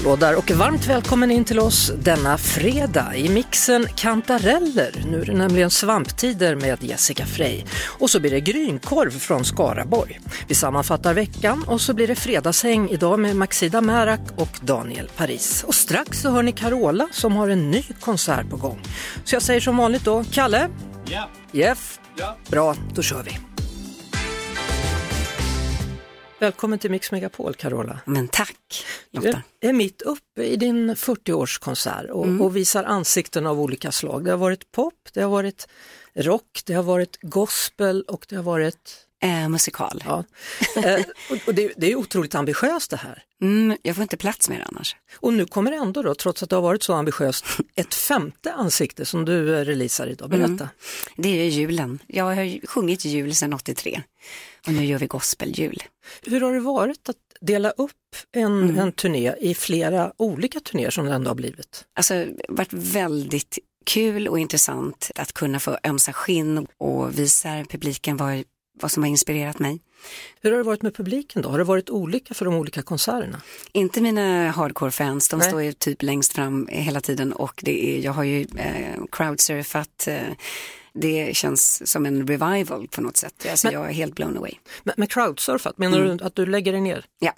Hallå där och varmt välkommen in till oss denna fredag i mixen Kantareller. Nu är det nämligen svamptider med Jessica Frey. Och så blir det grynkorv från Skaraborg. Vi sammanfattar veckan och så blir det fredagshäng idag med Maxida Märak och Daniel Paris. Och strax så hör ni Carola som har en ny konsert på gång. Så jag säger som vanligt då, Kalle? Ja. Jeff? Ja. Bra, då kör vi. Välkommen till Mix Megapol, Carola. Men tack Du Lotta. är mitt uppe i din 40-årskonsert och, Mm. och visar ansikten av olika slag. Det har varit pop, det har varit rock, det har varit gospel och det har varit... Eh, musikal. Ja. Eh, och, det, det är otroligt ambitiöst det här. Mm, jag får inte plats med det annars. Och nu kommer det ändå då, trots att det har varit så ambitiöst, ett femte ansikte som du eh, releasar idag. Berätta. Mm. Det är ju julen. Jag har ju sjungit jul sedan 83 och nu gör vi gospeljul. Hur har det varit att dela upp en, Mm. en turné i flera olika turnéer som det ändå har blivit? Alltså, det har varit väldigt kul och intressant att kunna få ömsa skinn och visa publiken vad, vad som har inspirerat mig. Hur har det varit med publiken då? Har det varit olika för de olika konserterna? Inte mina hardcore-fans, de Nej. står ju typ längst fram hela tiden och det är, jag har ju eh, crowdsurfat. Eh, det känns som en revival på något sätt. Alltså, Men- jag är helt blown away. Med, med crowdsurfat, menar Mm. du att du lägger dig ner? Ja.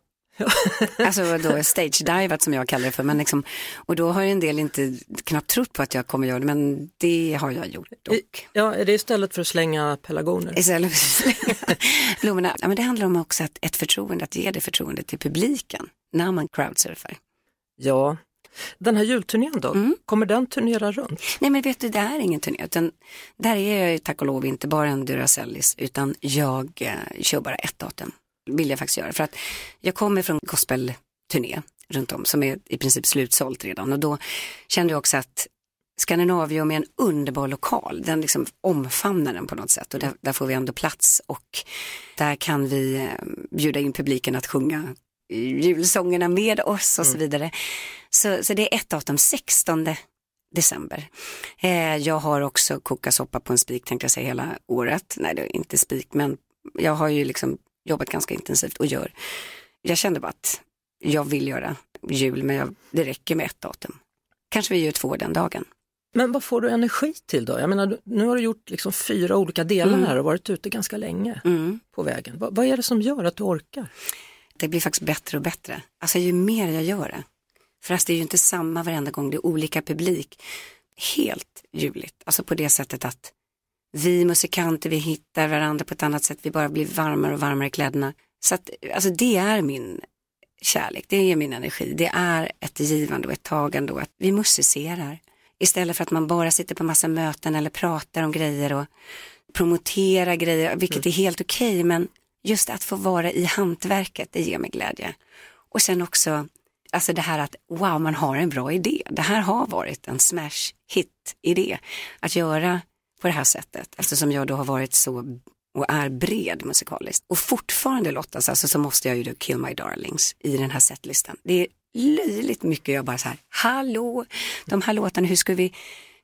Alltså då stage-divat som jag kallar det för. Men liksom, och då har ju en del inte knappt trott på att jag kommer göra det, men det har jag gjort. Och Ja, är det istället för att slänga pelargoner? istället för att slänga blommorna. Ja, men det handlar om också att ett förtroende, att ge det förtroendet till publiken när man crowdsurfar. Ja. Den här julturnén då, Mm. kommer den turnera runt? Nej men vet du, det är ingen turné, utan där är jag ju tack och lov inte bara en Duracellis, utan jag eh, kör bara ett datum. Vill jag faktiskt göra, för att jag kommer från gospelturné runt om som är i princip slutsålt redan och då kände jag också att Skandinavium är en underbar lokal, den liksom omfamnar den på något sätt och där, där får vi ändå plats och där kan vi eh, bjuda in publiken att sjunga julsångerna med oss och så vidare. Så, så det är ett datum, 16 december. Eh, jag har också kokat soppa på en spik tänkte jag säga hela året. Nej det är inte spik men jag har ju liksom jobbat ganska intensivt och gör. Jag kände bara att jag vill göra jul men jag, det räcker med ett datum. Kanske vi gör två den dagen. Men vad får du energi till då? Jag menar, nu har du gjort liksom fyra olika delar Mm. här och varit ute ganska länge Mm. på vägen. Vad, vad är det som gör att du orkar? Det blir faktiskt bättre och bättre. Alltså ju mer jag gör det. För det är ju inte samma varenda gång, det är olika publik. Helt ljuvligt, alltså på det sättet att vi musikanter, vi hittar varandra på ett annat sätt, vi bara blir varmare och varmare i kläderna. Så att, alltså det är min kärlek, det är min energi, det är ett givande och ett tagande och att vi musicerar. Istället för att man bara sitter på massa möten eller pratar om grejer och promoterar grejer, vilket är helt okej, men just att få vara i hantverket, det ger mig glädje. Och sen också, alltså det här att wow, man har en bra idé. Det här har varit en smash hit idé att göra på det här sättet, eftersom jag då har varit så och är bred musikaliskt. Och fortfarande Lottas, alltså så måste jag ju då Kill My Darlings i den här setlistan. Det är löjligt mycket jag bara så här, hallå, de här låtarna, hur ska vi,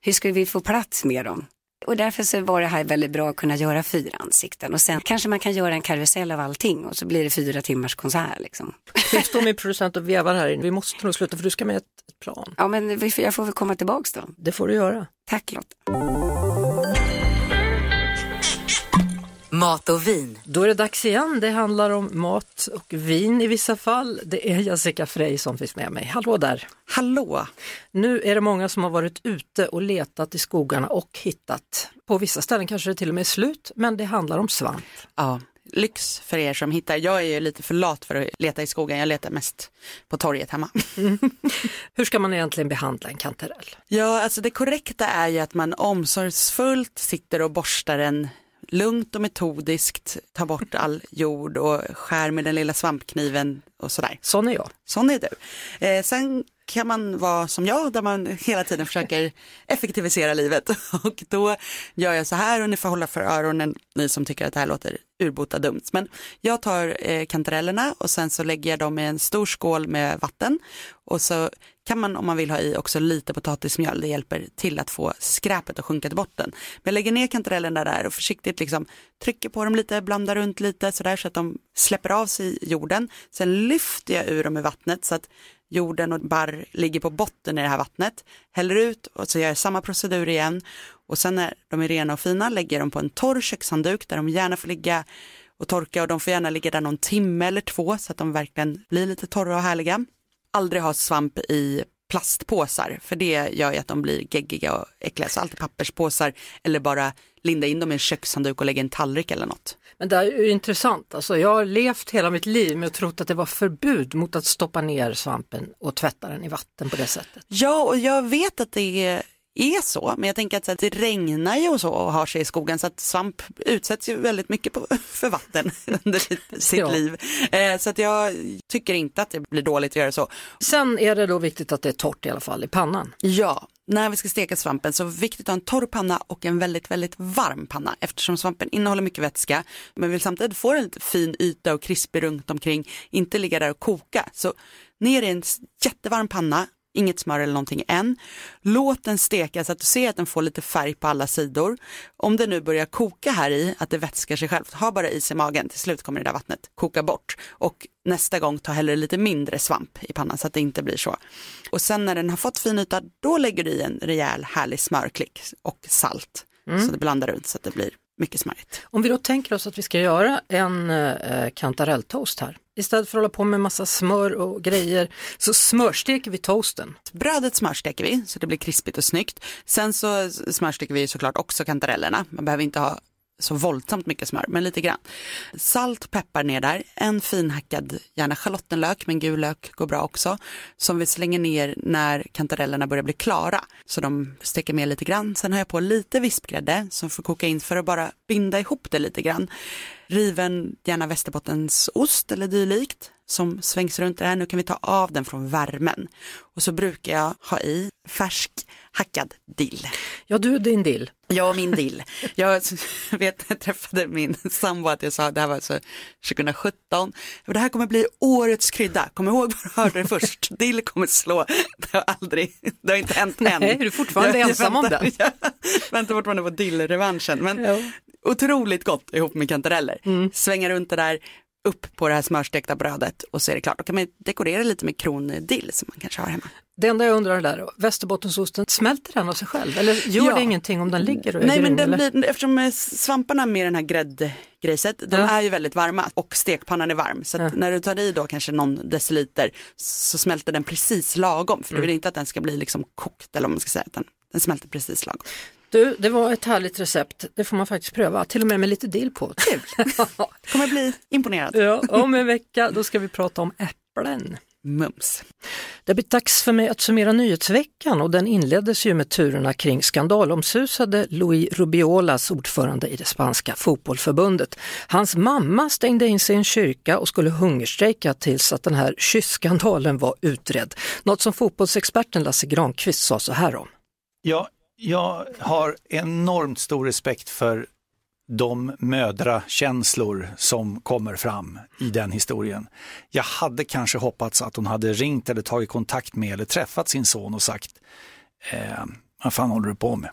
hur ska vi få plats med dem? Och därför så var det här väldigt bra att kunna göra fyra ansikten och sen kanske man kan göra en karusell av allting och så blir det fyra timmars konsert liksom. Jag står min producent och vevar här inne. Vi måste nog sluta för du ska med ett, plan. Ja men jag får väl komma tillbaks då. Det får du göra. Tack Lotta. Mat och vin. Då är det dags igen. Det handlar om mat och vin i vissa fall. Det är Jessica Frey som finns med mig. Hallå där! Hallå! Nu är det många som har varit ute och letat i skogarna och hittat. På vissa ställen kanske det till och med är slut, men det handlar om svamp. Ja, lyx för er som hittar. Jag är ju lite för lat för att leta i skogen. Jag letar mest på torget hemma. Hur ska man egentligen behandla en kantarell? Ja, alltså det korrekta är ju att man omsorgsfullt sitter och borstar den lugnt och metodiskt, tar bort all jord och skär med den lilla svampkniven och sådär. Sån är jag. Sån är du. Eh, sen kan man vara som jag där man hela tiden försöker effektivisera livet och då gör jag så här och ni får hålla för öronen ni som tycker att det här låter urbota dumt. Men jag tar eh, kantarellerna och sen så lägger jag dem i en stor skål med vatten och så kan man om man vill ha i också lite potatismjöl, det hjälper till att få skräpet att sjunka till botten. Men jag lägger ner kantarellerna där och försiktigt liksom trycker på dem lite, blandar runt lite sådär så att de släpper av sig i jorden. Sen lyfter jag ur dem i vattnet så att jorden och barr ligger på botten i det här vattnet. Häller ut och så gör jag samma procedur igen och sen när de är rena och fina lägger de på en torr kökshandduk där de gärna får ligga och torka och de får gärna ligga där någon timme eller två så att de verkligen blir lite torra och härliga. Aldrig ha svamp i plastpåsar för det gör ju att de blir geggiga och äckliga. Så alltid papperspåsar eller bara linda in dem i en kökshandduk och lägga i en tallrik eller något. Men det är ju intressant, alltså jag har levt hela mitt liv med att trott att det var förbud mot att stoppa ner svampen och tvätta den i vatten på det sättet. Ja, och jag vet att det är är så, men jag tänker att, att det regnar ju och så och har sig i skogen så att svamp utsätts ju väldigt mycket på, för vatten under sitt, sitt ja. liv. Eh, så att jag tycker inte att det blir dåligt att göra så. Sen är det då viktigt att det är torrt i alla fall i pannan. Ja, när vi ska steka svampen så är det viktigt att ha en torr panna och en väldigt, väldigt varm panna eftersom svampen innehåller mycket vätska men vill samtidigt få en lite fin yta och krispig runt omkring, inte ligga där och koka. Så ner i en jättevarm panna, inget smör eller någonting än. Låt den steka så att du ser att den får lite färg på alla sidor. Om det nu börjar koka här i, att det vätskar sig självt, ha bara is i magen, till slut kommer det där vattnet koka bort. Och nästa gång ta hellre lite mindre svamp i pannan så att det inte blir så. Och sen när den har fått fin yta, då lägger du i en rejäl härlig smörklick och salt. Mm. Så det blandar runt så att det blir mycket smörigt. Om vi då tänker oss att vi ska göra en eh, kantarelltoast här. Istället för att hålla på med massa smör och grejer så smörsteker vi toasten. Brödet smörsteker vi så det blir krispigt och snyggt. Sen så smörsteker vi såklart också kantarellerna. Man behöver inte ha så våldsamt mycket smör, men lite grann. Salt, peppar ner där, en finhackad, gärna schalottenlök, men gul lök går bra också, som vi slänger ner när kantarellerna börjar bli klara. Så de steker med lite grann. Sen har jag på lite vispgrädde som får koka in för att bara binda ihop det lite grann. Riven, gärna västerbottensost eller dylikt som svängs runt det här. Nu kan vi ta av den från värmen. Och så brukar jag ha i färsk hackad dill. Ja, du din dill. Ja, min dill. Jag vet, jag träffade min sambo att jag sa, det här var alltså 2017, det här kommer bli årets krydda, kom ihåg var du hörde det först, dill kommer slå, det har aldrig, det har inte hänt än. Nej, du är fortfarande jag, ensam väntar, om den. Jag väntar fortfarande på dillrevanschen, men ja. otroligt gott ihop med kantareller. Mm. Svänga runt det där, upp på det här smörstekta brödet och så är det klart. Då kan man dekorera lite med krondill som man kanske har hemma. Det enda jag undrar där, västerbottensosten, smälter den av sig själv eller gör ja. det ingenting om den ligger och är Nej, grym, men den blir, eftersom svamparna med den här gräddgrejset, de ja. är ju väldigt varma och stekpannan är varm. Så ja. när du tar i då kanske någon deciliter så smälter den precis lagom. För mm. du vill inte att den ska bli liksom kokt eller om man ska säga, utan den smälter precis lagom. Du, det var ett härligt recept. Det får man faktiskt pröva, till och med med lite dill på. Kul! kommer bli imponerad. Ja, om en vecka då ska vi prata om äpplen. Mums. Det blir dags för mig att summera nyhetsveckan och den inleddes ju med turerna kring skandalomsusade Louis Rubiolas ordförande i det spanska fotbollförbundet. Hans mamma stängde in sig i en kyrka och skulle hungerstrejka tills att den här kysskandalen var utredd. Något som fotbollsexperten Lasse Granqvist sa så här om. Ja, jag har enormt stor respekt för de mödrakänslor som kommer fram i den historien. Jag hade kanske hoppats att hon hade ringt eller tagit kontakt med eller träffat sin son och sagt, eh, vad fan håller du på med?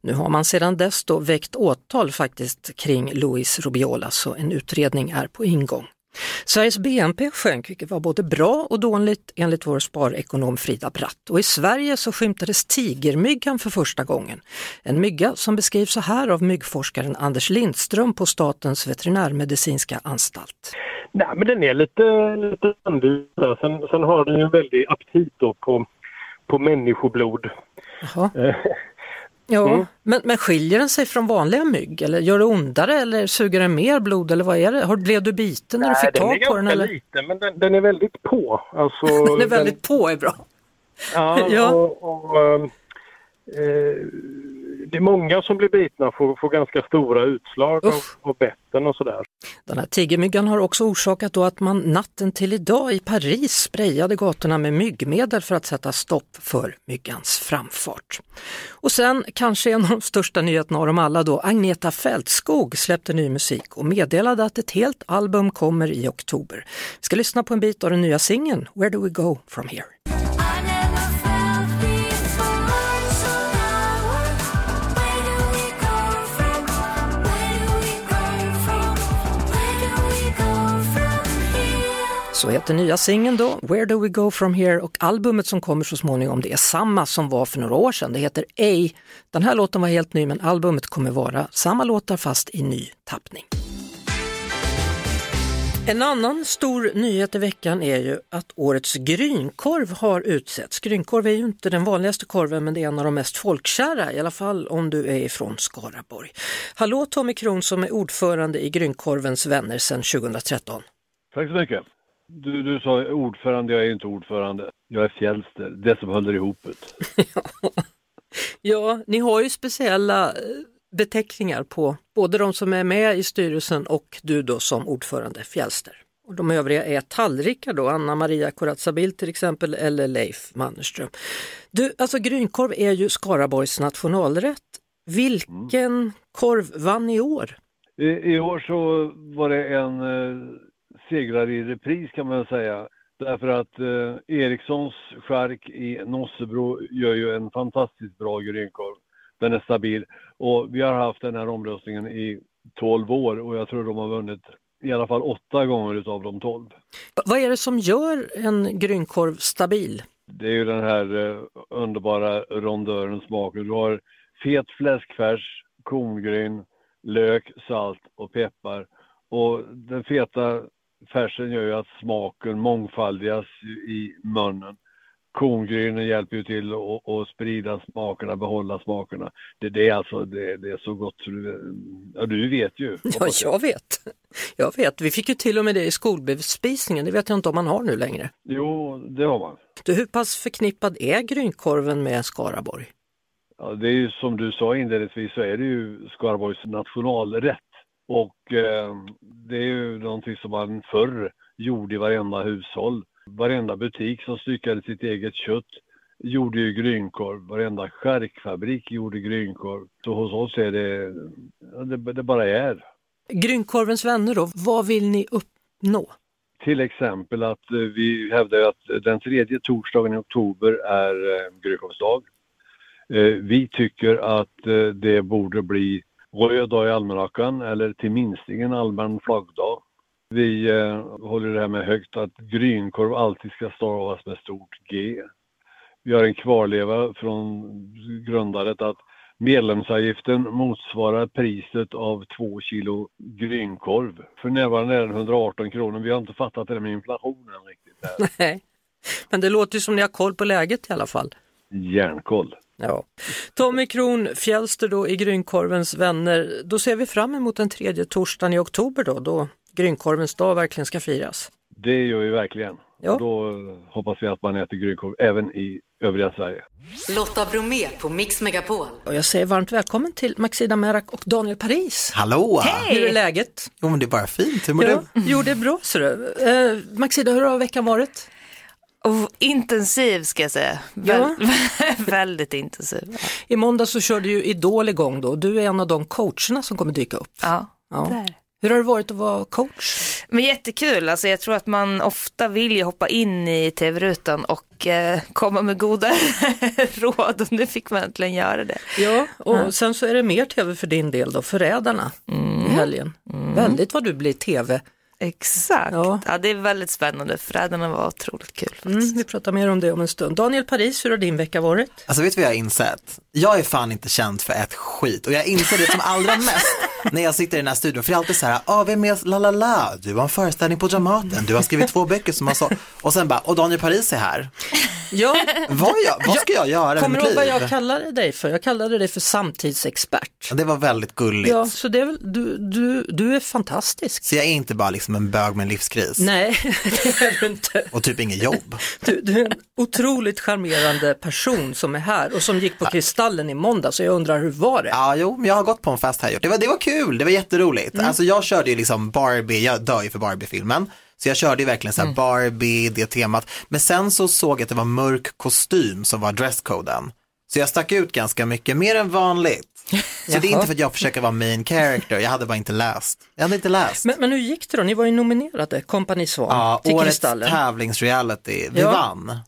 Nu har man sedan dess då väckt åtal faktiskt kring Luis Rubiola så en utredning är på ingång. Sveriges BNP sjönk, vilket var både bra och dåligt enligt vår sparekonom Frida Bratt. Och i Sverige så skymtades tigermyggan för första gången. En mygga som beskrivs så här av myggforskaren Anders Lindström på Statens veterinärmedicinska anstalt. Nej, men den är lite, lite annorlunda. Sen, sen har den en väldig aptit på, på människoblod. Ja, mm. men, men skiljer den sig från vanliga mygg eller gör det ondare eller suger den mer blod eller vad är det? Blev du biten när du fick tag på den? Den är liten men den, den, är väldigt på. Alltså, den är väldigt den... på är bra. Ja, ja. och, och äh, det är många som blir bitna och får, får ganska stora utslag av, av betten och sådär. Den här tigermyggan har också orsakat då att man natten till idag i Paris sprayade gatorna med myggmedel för att sätta stopp för myggans framfart. Och sen kanske en av de största nyheterna av dem alla då, Agneta Fältskog släppte ny musik och meddelade att ett helt album kommer i oktober. Vi ska lyssna på en bit av den nya singeln Where do we go from here? Så heter nya singeln då, Where do we go from here och albumet som kommer så småningom det är samma som var för några år sedan. Det heter A. Den här låten var helt ny men albumet kommer vara samma låtar fast i ny tappning. En annan stor nyhet i veckan är ju att årets grynkorv har utsetts. Grynkorv är ju inte den vanligaste korven men det är en av de mest folkkära, i alla fall om du är ifrån Skaraborg. Hallå Tommy Kron som är ordförande i Grynkorvens vänner sedan 2013. Tack så mycket. Du, du sa ordförande, jag är inte ordförande. Jag är fjälster, det som håller ihop det. Ja, ni har ju speciella eh, beteckningar på både de som är med i styrelsen och du då som ordförande Fjällster. Och de övriga är tallrikar då, Anna Maria Corazzabil till exempel eller Leif Mannerström. Du, alltså grynkorv är ju Skaraborgs nationalrätt. Vilken korv vann i år? I, I år så var det en segrare i repris kan man säga. Därför att eh, Erikssons skärk i Nossebro gör ju en fantastiskt bra grynkorv. Den är stabil och vi har haft den här omröstningen i 12 år och jag tror de har vunnit i alla fall åtta gånger utav de 12. V- vad är det som gör en grynkorv stabil? Det är ju den här eh, underbara rondören smaken. Du har fet fläskfärs, korngryn, lök, salt och peppar. Och den feta färsen gör ju att smaken mångfaldigas i munnen. Korngrynen hjälper ju till att, att sprida smakerna, behålla smakerna. Det, det är alltså det, det är så gott så du, ja, du vet ju. Ja, jag vet. Jag vet. Vi fick ju till och med det i skolbespisningen, det vet jag inte om man har nu längre. Jo, det har man. Du, hur pass förknippad är grynkorven med Skaraborg? Ja, det är ju som du sa inledningsvis så är det ju Skaraborgs nationalrätt. Och eh, det är ju någonting som man förr gjorde i varenda hushåll. Varenda butik som styckade sitt eget kött gjorde ju grynkorv. Varenda skärkfabrik gjorde grynkorv. Så hos oss är det, det, det bara är. Grynkorvens vänner då, vad vill ni uppnå? Till exempel att eh, vi hävdar att den tredje torsdagen i oktober är eh, grynkorvsdag. Eh, vi tycker att det borde bli röd dag i almanackan eller till minstingen allmän flaggdag. Vi eh, håller det här med högt att grynkorv alltid ska stavas med stort G. Vi har en kvarleva från grundandet att medlemsavgiften motsvarar priset av två kilo grynkorv. För närvarande är den 118 kronor. Vi har inte fattat det där med inflationen riktigt. Här. Nej. Men det låter ju som ni har koll på läget i alla fall. Järnkoll. Ja. Tommy Kron, Fjällster då i Grynkorvens vänner. Då ser vi fram emot den tredje torsdagen i oktober då, då Grynkorvens dag verkligen ska firas. Det gör vi verkligen. Ja. Och då hoppas vi att man äter grynkorv även i övriga Sverige. Lotta Bromé på Mix Megapol. Och jag säger varmt välkommen till Maxida Merak och Daniel Paris. Hallå! Hur är läget? Jo men det är bara fint, hur mår Ja, du? jo, det är bra ser du. Eh, Maxida, hur har veckan varit? Och intensiv ska jag säga. Väl, väldigt intensiv. I måndag så körde ju Idol igång då. Du är en av de coacherna som kommer dyka upp. Ja, Ja. där. Hur har det varit att vara coach? Men jättekul, alltså jag tror att man ofta vill ju hoppa in i tv-rutan och eh, komma med goda råd och nu fick man äntligen göra det. Ja, och sen så är det mer tv för din del då, Förrädarna i helgen. Väldigt vad du blir tv. Exakt, Ja. ja. det är väldigt spännande, Förrädarna var otroligt kul Mm, vi pratar mer om det om en stund. Daniel Paris, hur har din vecka varit? Alltså vet du vad jag har insett? Jag är fan inte känd för ett skit och jag inser det som allra mest när jag sitter i den här studion för det är alltid så här, ah, vem är la la la, du har en föreställning på Dramaten, du har skrivit två böcker som har så, och sen bara, och Daniel Paris är här. Ja, Vad, jag, vad ska jag göra med kommer mitt du ihåg vad jag kallade dig för? Jag kallade dig för samtidsexpert. Det var väldigt gulligt. Ja, så det är väl, du, du, du är fantastisk. Så jag är inte bara liksom liksom en bög med en livskris. Nej, det är du inte. Och typ inget jobb. Du, du är en otroligt charmerande person som är här och som gick på Kristallen i måndag så jag undrar hur var det? Ja, jo, men jag har gått på en fest här. Det var, det var kul, det var jätteroligt. Mm. Alltså jag körde ju liksom Barbie, jag dör ju för Barbie-filmen. Så jag körde ju verkligen så Mm. Barbie, det temat. Men sen så såg jag att det var mörk kostym som var dresscoden. Så jag stack ut ganska mycket, mer än vanligt. Så det är inte för att jag försöker vara main character, jag hade bara inte läst. Jag hade inte läst. Men, men hur gick det då? Ni var ju nominerade, Kompani Svan, ja, till årets Kristallen. tävlingsreality, vi Ja. vann.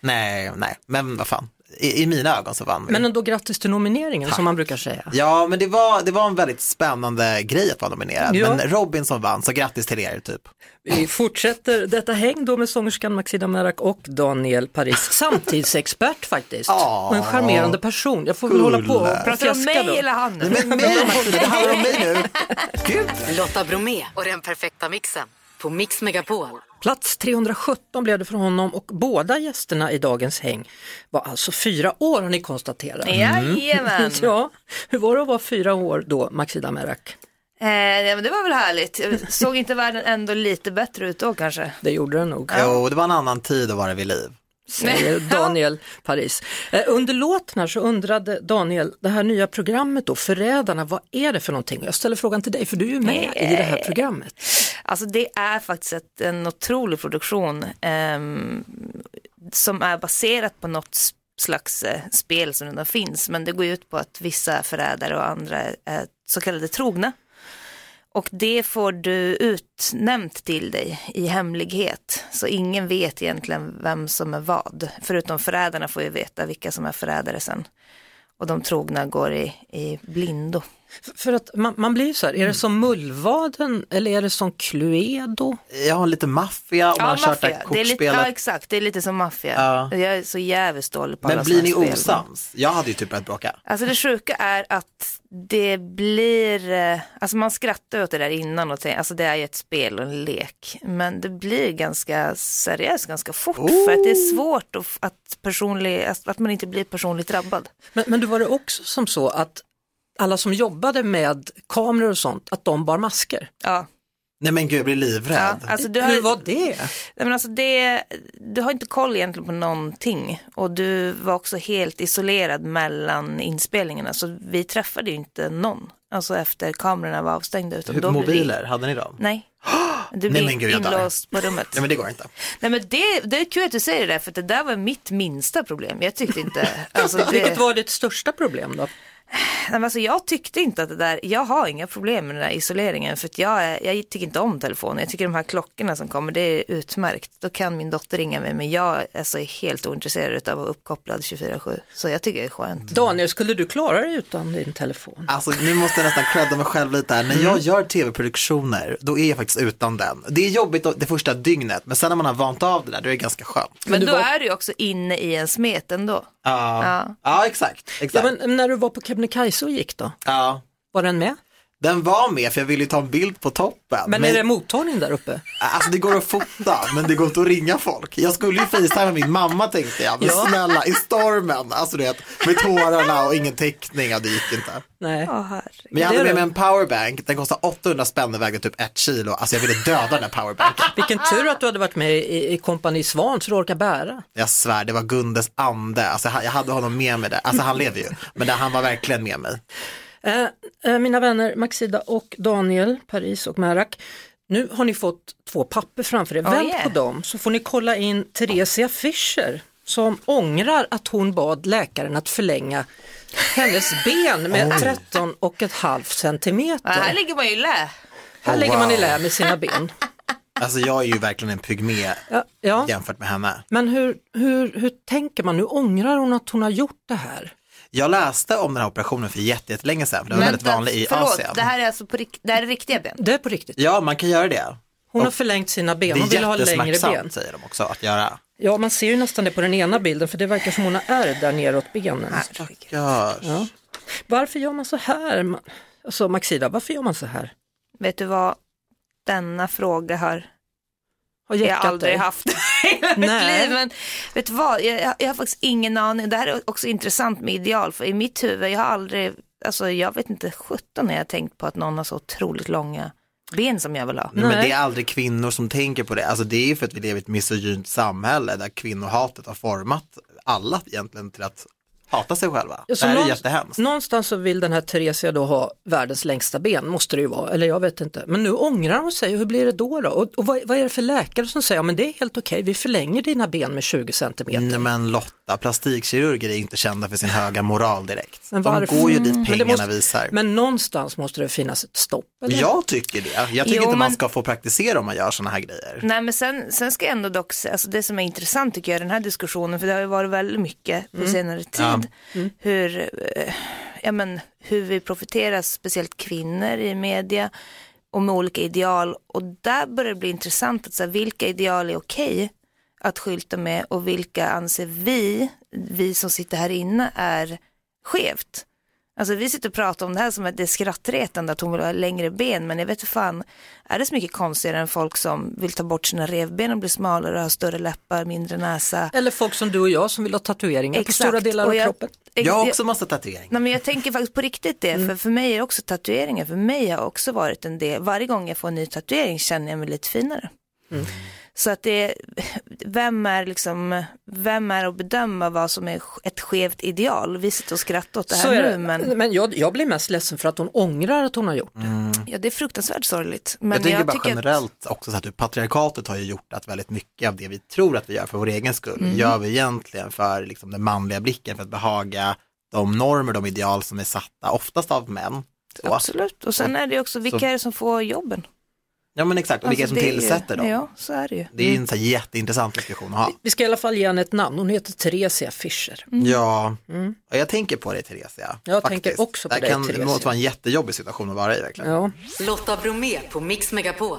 Nej, nej, men vad fan. I, I mina ögon så vann vi. Men ändå grattis till nomineringen som man brukar säga. Ja, men det var, det var en väldigt spännande grej att vara nominerad. Ja. Men Robin som vann, så grattis till er typ. Vi fortsätter detta häng då med sångerskan Maxida Merak och Daniel Paris, samtidsexpert faktiskt. Och en charmerande person. Jag får väl hålla på och. Pratar du om mig då. eller han? Men mig, Martina, det handlar om mig nu. Gud. Lotta Bromé och den perfekta mixen på Mix Megapol. Plats 317 blev det för honom och båda gästerna i dagens häng var alltså fyra år har ni konstaterat. Jajamän. Ja, hur var det att vara fyra år då, Maxida Merak? Eh, ja, men det var väl härligt. Såg inte världen ändå lite bättre ut då kanske? Det gjorde det nog. Jo, det var en annan tid att vara vid liv. Säger Daniel Paris. Eh, Under låten här så undrade Daniel, det här nya programmet då, Förrädarna, vad är det för någonting? Jag ställer frågan till dig, för du är ju med i det här programmet. Alltså det är faktiskt ett, en otrolig produktion ehm, som är baserat på något slags eh, spel som redan finns. Men det går ut på att vissa är förrädare och andra är, är så kallade trogna. Och det får du utnämnt till dig i hemlighet. Så ingen vet egentligen vem som är vad. Förutom förrädarna får ju veta vilka som är förrädare sen. Och de trogna går i, i blindo. För att man, man blir ju så här, är det som Mullvaden eller är det som Cluedo? Har lite maffia och man har kört det är lite, ja exakt, det är lite som maffia. Ja. Jag är så jävligt dålig på alla Men blir ni spel. osams? Jag hade ju typ börjat bråka. Alltså det sjuka är att det blir, eh, alltså man skrattar åt det där innan och tänker, alltså det är ju ett spel och en lek. Men det blir ganska seriöst ganska fort för att det är svårt att, att, personlig, att man inte blir personligt drabbad. Men, men då var det också som så att alla som jobbade med kameror och sånt, att de bar masker. Ja, Nej men gud, jag blir livrädd. ja. Alltså, du, Hur har, var det? nej, men alltså det, du har inte koll egentligen på någonting och du var också helt isolerad mellan inspelningarna så vi träffade ju inte någon. Alltså efter kamerorna var avstängda. Utan Hur, då blev vi- mobiler, hade ni dem? Nej. Du Nej, blir men gud, inlåst på rummet. Nej men det går inte. Nej men det, det är kul att du säger det där, för det där var mitt minsta problem. Jag tyckte inte, alltså, det, Vilket var ditt största problem då? Nej, alltså, jag tyckte inte att det där, jag har inga problem med den där isoleringen för att jag, är, jag tycker inte om telefonen. Jag tycker de här klockorna som kommer, det är utmärkt. Då kan min dotter ringa mig men jag är så helt ointresserad av att vara uppkopplad 24-7. Så jag tycker det är skönt. Daniel, skulle du klara dig utan din telefon? Alltså nu måste jag nästan credda mig själv lite här. När jag gör tv-produktioner, då är jag faktiskt utan den. Det är jobbigt det första dygnet, men sen när man har vant av det där, då är det ganska skönt. Men du då var- är du ju också inne i en smet ändå. Ja, Ja. ja exakt. Ja, exakt. men när du var på Kebnekaise och gick då, Ja. var den med? Den var med för jag ville ju ta en bild på toppen. Men, är det mottagning där uppe? Alltså det går att fota, men det går inte att ringa folk. Jag skulle ju facetima min mamma tänkte jag, men Ja. snälla, i stormen, alltså du vet, med tårarna och ingen täckning, ja, det gick inte. Nej. Men jag hade med mig en powerbank, den kostade 800 spänn och vägde typ ett kilo, alltså jag ville döda den här powerbanken. Vilken tur att du hade varit med i, i Kompani Svan så du orkar bära. Jag svär, det var Gundes ande, alltså jag hade honom med mig där, alltså han lever ju, men han var verkligen med mig. Eh, eh, mina vänner Maxida och Daniel, Paris och Merak. Nu har ni fått två papper framför er. Oh, Vänd yeah. på dem så får ni kolla in Theresia Fischer som ångrar att hon bad läkaren att förlänga hennes ben med 13 och ett halvt Ja, centimeter. här ligger man i lä. Här Oh, lägger man i lä med sina ben. Alltså jag är ju verkligen en pygmé Ja, ja. jämfört med henne. Men hur, hur, hur tänker man? Nu ångrar hon att hon har gjort det här. Jag läste om den här operationen för jätte- jättelänge sedan, för det var väldigt vanlig i förlåt, Asien. det här är alltså på det här är riktiga ben. Det är på riktigt. Ja, man kan göra det. Hon har förlängt sina ben, Det hon vill ha är längre ben. jättesmärtsamt säger de också att göra. Ja, man ser ju nästan det på den ena bilden för det verkar som hon har ärr där neråt benen. Ja. Varför gör man så här? Alltså Maxida, varför gör man så här? Vet du vad denna fråga har Har jag jäckat aldrig dig? haft i hela mitt liv. Men vet du vad, jag, jag, har faktiskt ingen aning. Det här är också intressant med ideal, för i mitt huvud, jag har aldrig, alltså jag vet inte, 17 när jag har tänkt på att någon har så otroligt långa ben som jag vill ha. Nej. Men det är aldrig kvinnor som tänker på det. Alltså det är ju för att vi lever i ett misogynt samhälle där kvinnohatet har format alla egentligen till att hata sig själva. Ja, så det här är någonstans- jättehemskt. Någonstans så vill den här Theresia då ha världens längsta ben, måste det ju vara, eller jag vet inte. Men nu ångrar hon sig, hur blir det då? då? Och, och vad, vad är det för läkare som säger, ja men det är helt okej, vi förlänger dina ben med 20 centimeter. Nej men Lotta, plastikkirurger är inte kända för sin höga moral direkt. Men De går ju dit Men det pengarna måste- visar. Men någonstans måste det finnas ett stopp. Eller? Jag tycker det. Jag tycker Jo, inte man men- ska få praktisera om man gör sådana här grejer. Nej men sen, sen ska jag ändå dock alltså det som är intressant tycker jag i den här diskussionen, för det har ju varit väldigt mycket på senare tid, hur, eh, ja, men, hur vi profiterar, speciellt kvinnor i media och med olika ideal. Och där börjar det bli intressant att säga vilka ideal är okej att skylta med och vilka anser vi, vi som sitter här inne, är skevt. Alltså vi sitter och pratar om det här som att det är skrattretande att hon vill ha längre ben, men jag vet inte fan, är det så mycket konstigare än folk som vill ta bort sina revben och bli smalare och ha större läppar, mindre näsa? Eller folk som du och jag som vill ha tatueringar på Exakt. stora delar av Och jag- kroppen. Jag har också massa tatueringar. Nej, men jag tänker faktiskt på riktigt det, för för mig är det också tatueringar, för mig har också varit en del, varje gång jag får en ny tatuering känner jag mig lite finare. Så att det vem är liksom, vem är att bedöma vad som är ett skevt ideal? Vi sitter och skrattar åt det här är nu, det. men Men jag, jag blir mest ledsen för att hon ångrar att hon har gjort det. ja, det är fruktansvärt sorgligt. Men jag tänker bara tycker att- generellt också så att du, patriarkatet har ju gjort att väldigt mycket av det vi tror att vi gör för vår egen skull, Mm. gör vi egentligen för liksom, den manliga blicken, för att behaga de normer, de ideal som är satta, oftast av män. Så. Absolut, och sen är det också, vilka Så- är det som får jobben? Ja men exakt, och vilka Alltså, som det är ju- tillsätter dem. Ja, så är det ju. Det är en så här jätteintressant diskussion att ha. Vi ska i alla fall ge henne ett namn, hon heter Theresia Fischer. Ja, och jag tänker på dig Theresia. Jag faktiskt. tänker också på det dig, kan, Det Theresia. måste vara en jättejobbig situation att vara i verkligen. Ja. Lotta Bromé på Mix Megapol.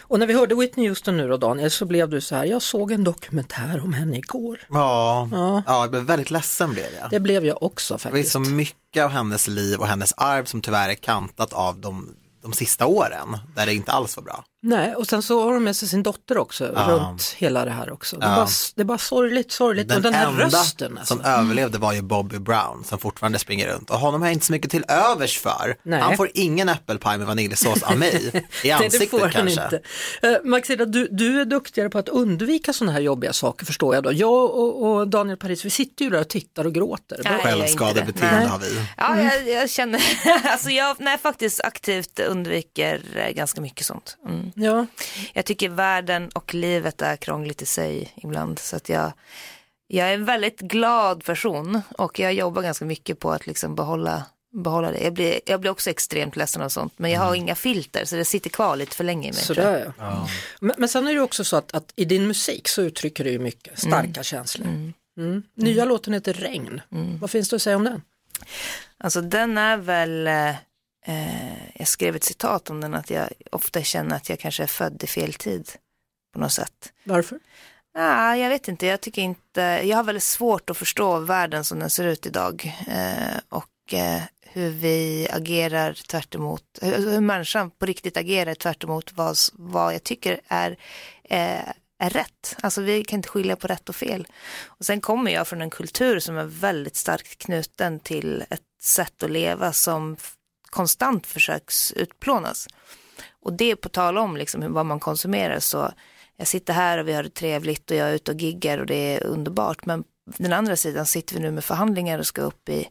Och när vi hörde Whitney Houston nu då Daniel så blev du så här, jag såg en dokumentär om henne igår. Ja, Ja. ja. jag blev väldigt ledsen blev jag. Det blev jag också Det är faktiskt. så mycket av hennes liv och hennes arv som tyvärr är kantat av de, de sista åren, där det inte alls var bra. Nej, och sen så har hon med sig sin dotter också Ja. runt hela det här också. Det, är Ja. bara, det är bara sorgligt, sorgligt. och den här rösten alltså. som överlevde var ju Bobby Brown som fortfarande springer runt och honom har jag inte så mycket till övers för. Nej. Han får ingen äppelpaj med vaniljsås av mig, i Nej, det ansiktet får han kanske. inte. Uh, Maxida, du, du är duktigare på att undvika sådana här jobbiga saker förstår jag då. Jag och, och Daniel Paris, vi sitter ju där och tittar och gråter. Nej, Självskadebeteende har vi. Ja, jag, jag känner, alltså jag nej, faktiskt aktivt undviker eh, ganska mycket sånt. Mm. Ja. Jag tycker världen och livet är krångligt i sig ibland. Så att jag, jag är en väldigt glad person och jag jobbar ganska mycket på att liksom behålla, behålla det. Jag blir, jag blir också extremt ledsen av sånt, men jag har inga filter så det sitter kvar lite för länge i mig. tror jag. Sådär ja. Men, men sen är det också så att, att i din musik så uttrycker du ju mycket starka känslor. Mm. Nya låten heter Regn. Vad finns det att säga om den? Alltså den är väl, eh, jag skrev ett citat om den, att jag ofta känner att jag kanske är född i fel tid på något sätt. Varför? Ja, jag vet inte, jag tycker inte, jag har väldigt svårt att förstå världen som den ser ut idag eh, och eh, hur vi agerar tvärt emot, hur, hur människan på riktigt agerar tvärt emot vad, vad jag tycker är, eh, är rätt. Alltså vi kan inte skilja på rätt och fel. Och sen kommer jag från en kultur som är väldigt starkt knuten till ett sätt att leva som konstant försöks utplånas. Och det på tal om liksom vad man konsumerar så jag sitter här och vi har det trevligt och jag är ute och giggar och det är underbart. Men den andra sidan sitter vi nu med förhandlingar och ska upp i,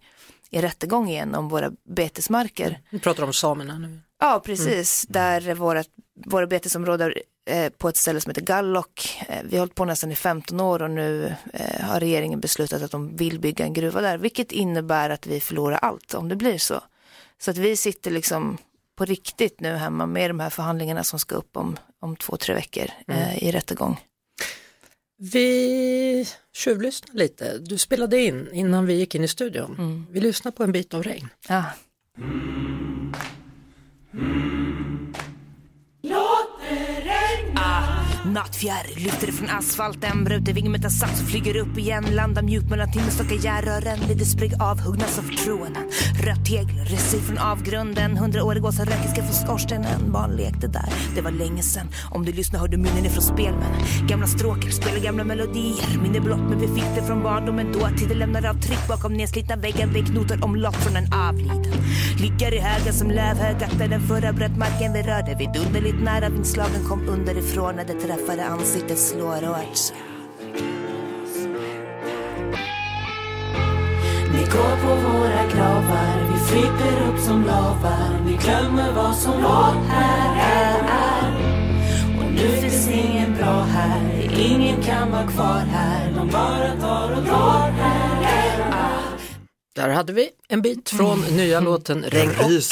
i rättegång igen om våra betesmarker. Vi pratar om samerna nu. Ja, precis. Där våra, våra betesområden eh, på ett ställe som heter Gallok. Eh, vi har hållit på nästan i 15 år och nu eh, har regeringen beslutat att de vill bygga en gruva där. Vilket innebär att vi förlorar allt om det blir så. Så att vi sitter liksom på riktigt nu hemma med de här förhandlingarna som ska upp om, om två, tre veckor eh, i rättegång. Vi tjuvlyssnar lite. Du spelade in innan vi gick in i studion. Vi lyssnar på en bit av Regn. Ja. Nattfjärr. Lyfter från asfalten, bruter vingen med sats och flyger upp igen. Landar mjukt mellan timmerstockar, järrören. Lider sprig avhuggna som förtroenden. Rött tegel reser från avgrunden. Hundraårig åsa rökiska från skorstenen. Barn lekte där, det var länge sen. Om du lyssnar hör du minnen ifrån spelmän. Gamla stråkar, spelar gamla melodier. Minne blott men vi fick det från barndomen. Dåtiden lämnar avtryck bakom nedslitna väggar. Väggnotor om från en avliden. Ligger i högar som lövhögar där den förra bröt marken vi rörde. Vidunderligt nära vindslagen kom underifrån när det träffade ansiktet slår hårt. Ni går på våra gravar, vi flyter upp som lavar. Ni glömmer vad som var här, här är. Och nu finns ingen bra här, ingen kan vara kvar här. De bara tar och drar här, här är. Där hade vi en bit från nya låten Regn och.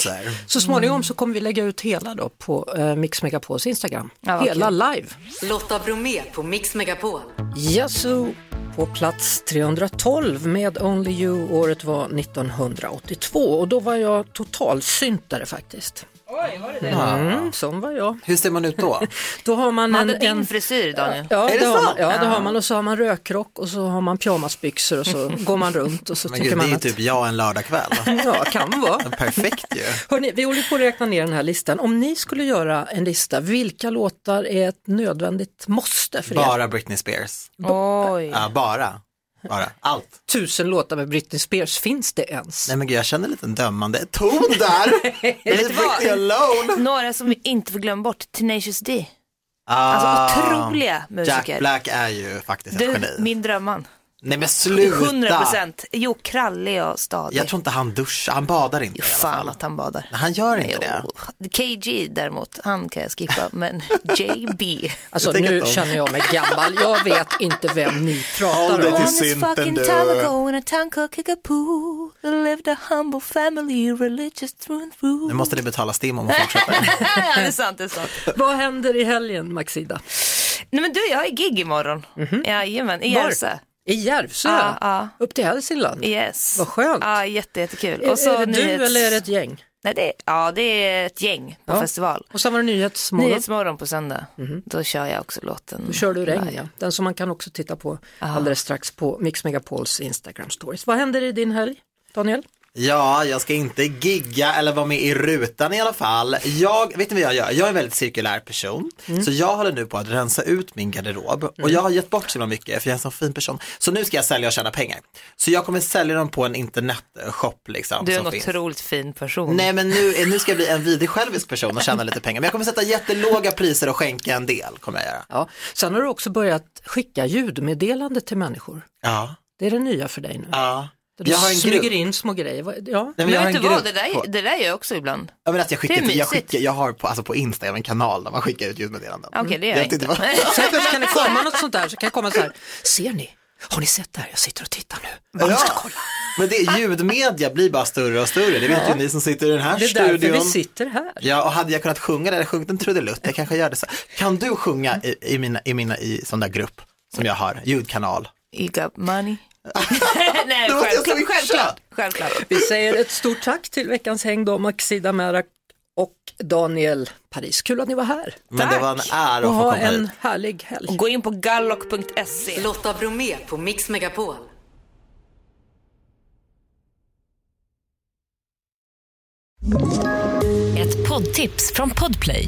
Så småningom så kommer vi lägga ut hela då på eh, Mix Megapols Instagram. Ja, vad hela live. Lotta Bromé på Mix Megapol. Yazoo på plats 312 med Only You. Året var 1982 och då var jag totalsyntare faktiskt. Oj, var det det? Mm, sån var jag. Hur ser man ut då? Då har man Man en, hade din frisyr Daniel. Ja, Är det det har man, ja, det har man och så har man rökrock och så har man pyjamasbyxor och så går man runt och så Men tycker gud, det är man att typ jag en lördagkväll. Ja, kan vara. Perfekt ju. Hörrni, vi håller på att räkna ner den här listan. Om ni skulle göra en lista, vilka låtar är ett nödvändigt måste för er? Bara Britney Spears. Oj. Ja, bara. Bara. Allt. Tusen låtar med Britney Spears, finns det ens? Nej men gud, jag känner en liten dömande ton där. Leave alone. Några som vi inte får glömma bort, Tenacious D. Ah, Alltså otroliga musiker. Jack Black är ju faktiskt ett Du, geni. min drömman. Nej men sluta. 100 procent. Jo, krallig och stadig. Jag tror inte han duschar, han badar inte Jo, i alla fan att han badar. Han gör inte det. Jo. KG däremot, han kan jag skippa, men JB. Alltså Jag tänker nu att de- känner jag mig gammal, jag vet inte vem ni Håll pratar dig om. till On this synten, fucking du. time ago in a town called Kickapoo There lived a humble family, religious through and through Nu måste ni betala STIM om att fortsätta. ja, det är sant, det är sant. Vad händer i helgen Maxida? Nej men du, jag har gig imorgon. Jajamän, i Var? Järvsö. I Järvsö? Ja, ja. Upp till Hälsingland? Yes. Vad skönt. Ja, jätte, jättekul. Är, Och så är det du nyhets- eller är det ett gäng? Nej, det är, ja, det är ett gäng på Ja. festival. Och sen var det Nyhetsmorgon. Nyhetsmorgon på söndag. Då kör jag också låten. Då kör du regn ja. Den som man kan också titta på alldeles strax på Mix Megapols Instagram stories. Vad händer i din helg, Daniel? Ja, jag ska inte gigga eller vara med i rutan i alla fall. Jag, vet ni vad jag gör? Jag är en väldigt cirkulär person. Så jag håller nu på att rensa ut min garderob. Och jag har gett bort så mycket för jag är en så fin person. Så nu ska jag sälja och tjäna pengar. Så jag kommer sälja dem på en internetshop liksom. Du är en finns. otroligt fin person. Nej men nu, nu ska jag bli en vidrig självisk person och tjäna lite pengar. Men jag kommer sätta jättelåga priser och skänka en del. Kommer jag göra. Ja. Sen har du också börjat skicka ljudmeddelande till människor. Ja. Det är det nya för dig nu. ja. Du Jag har en smyger grupp. in små grejer. Ja. Nej, men jag vet du vad, det där, på- det där gör jag också ibland. Ja, men att jag, skickar, Det är jag, skickar, jag har på, alltså på Insta, jag har en kanal där man skickar ut ljudmeddelanden. Okej, det gör jag vet inte. vad- Sen kan det komma något sånt där, så kan det komma så här, ser ni? Har ni sett det här? Jag sitter och tittar nu. Man måste Ja. kolla. Men det, ljudmedia blir bara större och större, det vet ju ni som sitter i den här Det är därför studion. vi sitter här. Ja, och hade jag kunnat sjunga det, eller sjungit en trudelutt, jag kanske gör det så. Kan du sjunga i, i mina, i mina, i sån där grupp som jag har, ljudkanal? You got money. Nej, självklart. självklart. självklart. Vi säger ett stort tack till veckans häng då, Maxida Merak och Daniel Paris. Kul att ni var här. Men det var en ära att Och få ha komma en hit. härlig helg. Och gå in på gallock.se. Lotta Bromé på Mix Megapol. Ett poddtips från Podplay.